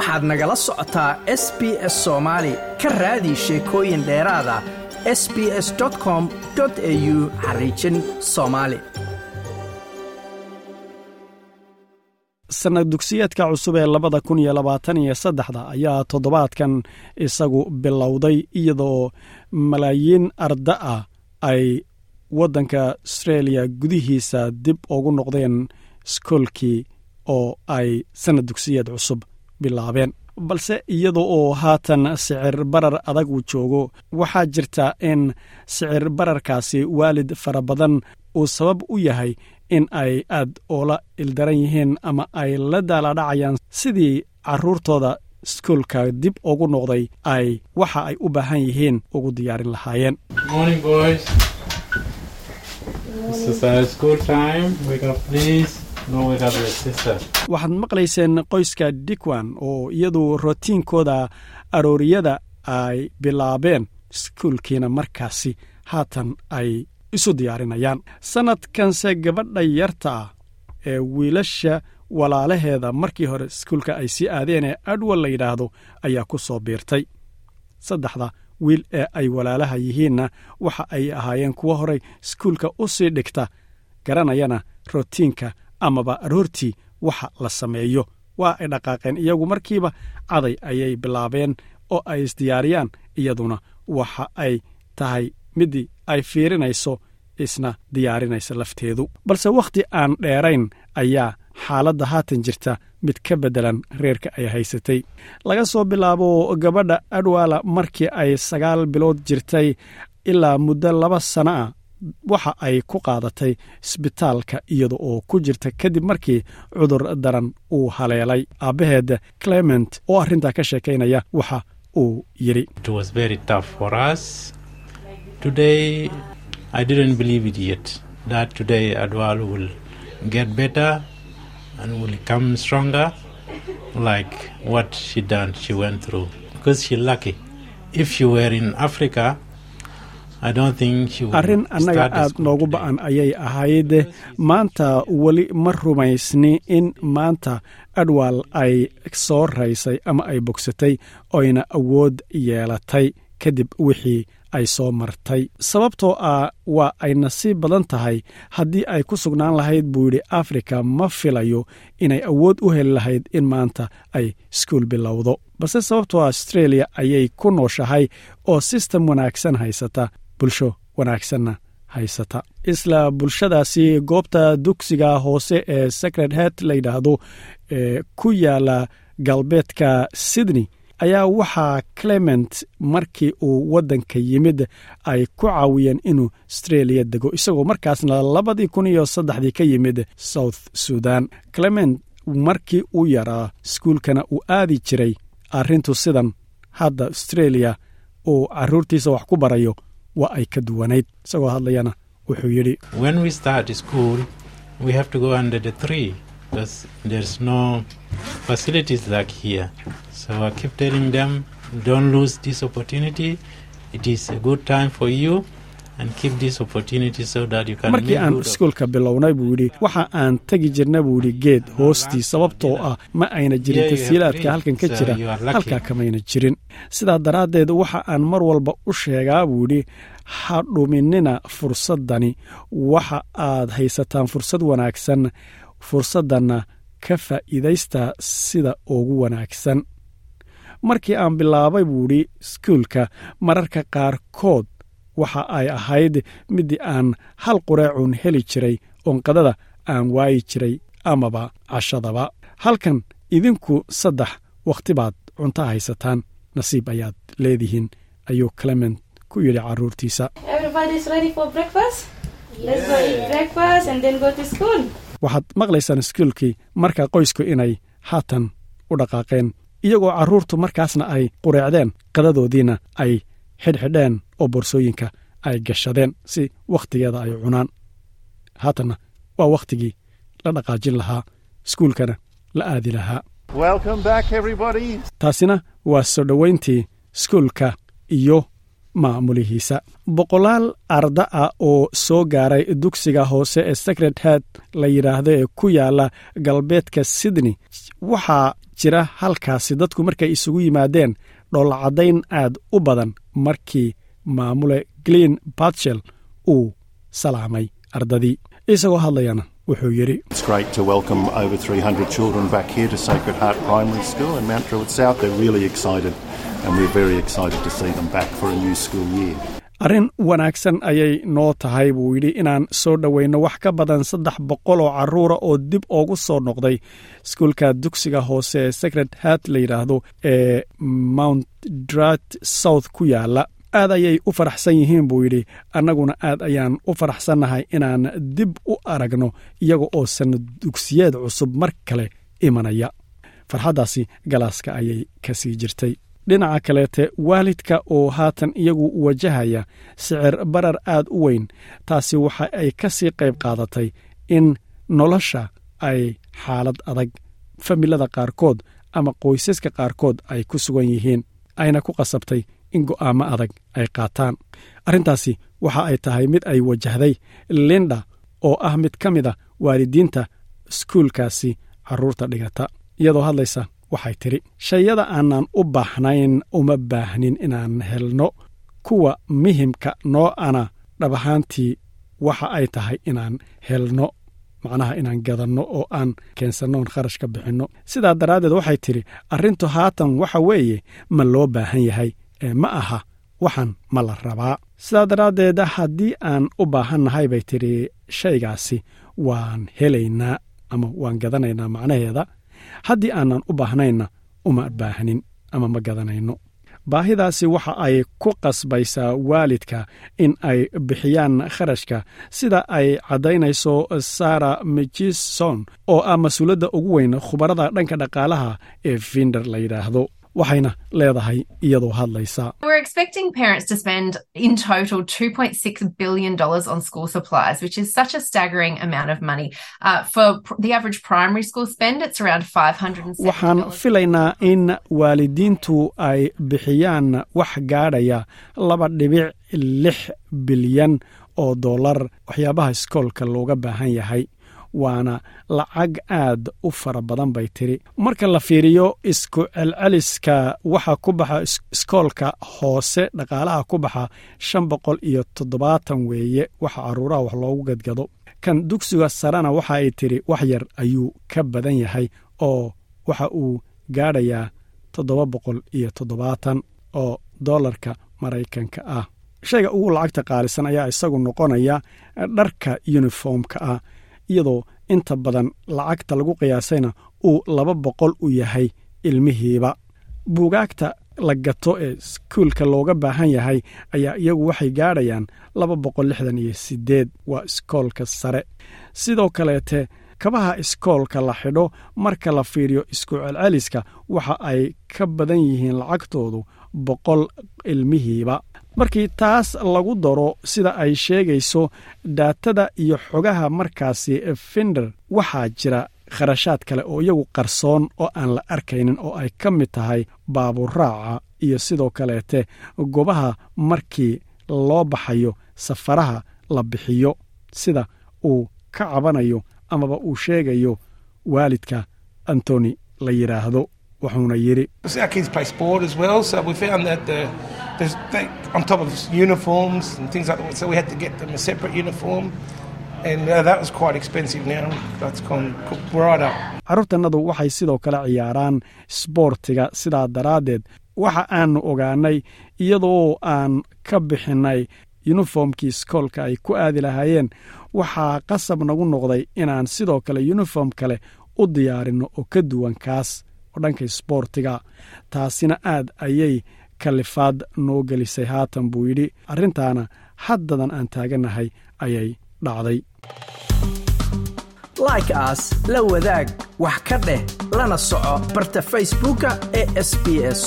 waxaad nagala socotaa s b s soomaali ka raadi sheekooyin dheeraada s b s com au xariijin soomaali sanad dugsiyeedka cusub ee labada kun iyo labaatan iyo saddexda ayaa toddobaadkan isagu bilowday iyadoo malaayiin arda ah ay waddanka astreeliya gudihiisa dib ugu noqdeen iskoolkii oo ay sanad dugsiyeed cusub bilaabeen. Balse iyada oo haatan sicir barar adag uu joogo waxaa jirta in sicir bararkaasi waalid fara badan uu sabab u yahay in ay aad oola ildaran yihiin ama ay la daaladhacayaan sidii carruurtooda iskuolka dib ugu noqday ay waxa ay u baahan yihiin ugu diyaarin lahaayeen waxaad maqlayseen qoyska dikwan oo iyadu rotiinkooda arooriyada ay bilaabeen iskuolkiina markaasi haatan ay isu diyaarinayaan. Sannadkanse gabadha yarta ah ee wiilasha walaalaheeda markii hore iskuulka ay sii aadeen ee adwal la yidhaahdo ayaa ku soo biirtay. Saddexda wiil ee ay walaalaha yihiinna waxa ay ahaayeen kuwo horey iskuulka u sii dhigta garanayana rotiinka amaba aroortii waxa la sameeyo. Waa ay dhaqaaqeen iyagu markiiba caday ayay bilaabeen oo ay isdiyaariyaan iyaduna waxa ay tahay midii ay fiirinayso isna diyaarinaysa lafteedu. Balse wakhti aan dheerayn ayaa xaaladda haatan jirta mid ka beddelan reerka ay haysatay. Laga soo bilaabo gabadha adwaala markii ay sagaal bilood jirtay ilaa muddo laba sanno ah waxa ay ku qaadatay isbitaalka iyada oo ku jirta kadib markii cudur daran uu haleelay. Aabbaheed clement oo arrintaa ka sheekaynaya waxa uu yidhi. Like arrin annaga aad noogu ba'an ayay ahayd. Maanta weli ma rumaysni in maanta adwal ay soo raysay ama ay bogsatay oyna awood yeelatay kadib wixii ay soo martay. Sababtoo ah waa ay nasiib badan tahay haddii ay ku sugnaan lahayd buu yidhi afrika ma filayo inay awood u heli lahayd in maanta ay iskuul bilowdo. Balse sababtoo ah astreeliya ayay ku nooshahay oo sistem wanaagsan haysata bulsho wanaagsanna haysata. Isla bulshadaasi goobta dugsiga hoose ee sacred head la yidhaahdo ee ku yaalla galbeedka sydney ayaa waxaa clement markii uu waddanka yimid ay ku caawiyeen inuu astreeliya dego isagoo markaasna labadii kun iyo saddexdii ka yimid south sudan. Clement markii uu yaraa iskuulkana uu aadi jiray arrintu sidan hadda astreeliya uu carruurtiisa wax ku barayo waa ay ka duwanayd isagoo hadlayana wuxuu yidhi Markii aan iskuulka bilownay buu yidhi waxa aan tegi jirna buu yidhi geed hoostii sababtoo ah ma ayna jirin tasiilaadka halkan ka so jira halkaa kamayna jirin. Sidaa daraaddeed waxa aan mar walba u sheegaa buu yidhi ha dhuminina fursaddani waxa aad haysataan fursad wanaagsan fursaddanna ka faa'iidaysta sida ugu wanaagsan. Markii aan bilaabay buu idhi iskuulka mararka qaarkood waxa ay ahayd middii aan hal qureecun heli jiray oonqadada aan waayi jiray amaba cashadaba halkan idinku saddex wakhti baad cunto haysataan nasiib ayaad leedihiin ayuu clement ku yidhi carruurtiisa Everybody's ready for breakfast? Let's go eat breakfast and then go to school. waxaad maqlaysaan iskuulkii marka qoysku inay haatan u dhaqaaqeen iyagoo carruurtu markaasna ay qureecdeen qadadoodiina ay xidhxidheen oo boorsooyinka ay gashadeen si wakhtigeeda ay cunaan. Haatanna waa wakhtigii la dhaqaajin lahaa iskuulkana la aadi lahaa. Taasina waa soo dhowayntii iskuulka iyo maamulihiisa. Boqolaal arda ah oo soo gaaray dugsiga hoose ee secret head la yidhaahdo ee ku yaalla galbeedka sydney. Waxaa jira halkaasi dadku markay isugu yimaadeen dhoolacaddayn aad u badan markii maamule gleen batshel uu salaamay ardadii. Isagoo hadlayana wuxuu yidhi It's great to welcome over 300 children back here to Sacred Heart Primary School in Mount Druitt South. They're really excited, and we're very excited to see them back for a new school year. arrin wanaagsan ayay noo tahay buu yidhi inaan soo dhoweyno wax ka badan saddex boqol oo carruura oo dib oogu soo noqday iskuulka dugsiga hoose ee secret hat la yidhaahdo ee mount drat south ku yaalla aad ayay u faraxsan yihiin buu yidhi annaguna aad ayaan u faraxsannahay inaan dib u aragno iyaga oo sanad dugsiyeed cusub mar kale imanaya farxaddaasi galaaska ayay ka sii jirtay dhinaca kaleete waalidka oo haatan iyagu wajahaya sicir barar aad u weyn taasi waxa ay ka sii qayb qaadatay in nolosha ay xaalad adag familada qaarkood ama qoysaska qaarkood ay ku sugan yihiin ayna ku qasabtay in go'aamo adag ay qaataan. Arrintaasi waxa ay tahay mid ay wajahday linda oo ah mid ka mid a waalidiinta iskuulkaasi carruurta dhigata iyadoo hadlaysa waxay tidhi shayada aanan u baahnayn uma baahnin inaan helno. Kuwa muhimka noo ana dhab ahaantii waxa ay tahay inaan helno macnaha inaan gadanno oo aan keensannoon kharash ka bixinno. Sidaa daraaddeed waxay tidhi arrintu haatan waxa weeye ma loo baahan yahay ee ma aha waxan ma la rabaa. Sidaa daraaddeed haddii aan u baahannahay bay tidhi shaygaasi waan helaynaa ama waan gadanaynaa macnaheeda haddii aanan u baahnayna uma baahnin ama ma gadanayno. Baahidaasi waxa ay ku qasbaysaa waalidka in ay bixiyaan kharashka sida ay caddaynayso sara michison oo ah mas'uuladda ugu weyn khubarada dhanka dhaqaalaha ee finder la yidhaahdo waxayna leedahay iyadoo hadlaysa We're expecting parents to spend in total $2.6 billion on school supplies, which is such a staggering amount of money. Uh, for pr- the average primary school spend, it's around $570. waxaan filaynaa in waalidiintu ay bixiyaan wax gaadhaya laba dhibic lix bilyan oo dollar waxyaabaha iskoolka looga baahan yahay waana lacag aad u fara badan bay tiri. Marka la fiiriyo isku celceliska waxa ku baxa is- iskoolka hoose dhaqaalaha ku baxa shan boqol iyo toddobaatan weeye waxa caruuraha wax loogu gadgado. Kan dugsiga sarena waxa ay tiri wax yar ayuu ka badan yahay oo waxa uu gaadhayaa toddoba boqol iyo toddobaatan oo dollarka maraykanka ah. Shayga ugu lacagta qaalisan ayaa isagu noqonaya dharka yuniformka ah iyadoo inta badan lacagta lagu qiyaasayna uu laba boqol u yahay ilmihiiba. Buugaagta la gato ee iskuulka looga baahan yahay ayaa iyagu waxay gaadhayaan laba boqol lixdan iyo siddeed waa iskoolka sare. Sidoo kaleete kabaha iskoolka la xidho marka la fiiriyo isku celceliska waxa ay ka badan yihiin lacagtoodu boqol ilmihiiba markii taas lagu daro sida ay sheegayso daatada iyo xogaha markaasi finder waxaa jira kharashaad kale oo iyagu qarsoon oo aan la arkaynin oo ay ka mid tahay baaburraaca iyo sidoo kaleete gobaha markii loo baxayo safaraha la bixiyo sida uu ka cabanayo amaba uu sheegayo waalidka antoni la yidhaahdo wuxuuna yidhi There's they, on top of uniforms and things like that, so we had to get them a separate uniform, and uh, waxay sidoo kale ciyaaraan sboortiga sidaa daraaddeed. Waxa aanu ogaanay iyadoo aan ka bixinnay yuniformkii iskoolka ay ku aadi lahaayeen waxaa qasab nagu noqday inaan sidoo kale yuniform kale u diyaarinno oo ka duwan kaas oo dhanka sboortiga taasina aad ayay kalifaad noo gelisay. Haatan buu yidhi arrintaana haddadan aan taagannahay ayay dhacday. Like as la wadaag wax ka dheh lana soco barta facebooka ee sb s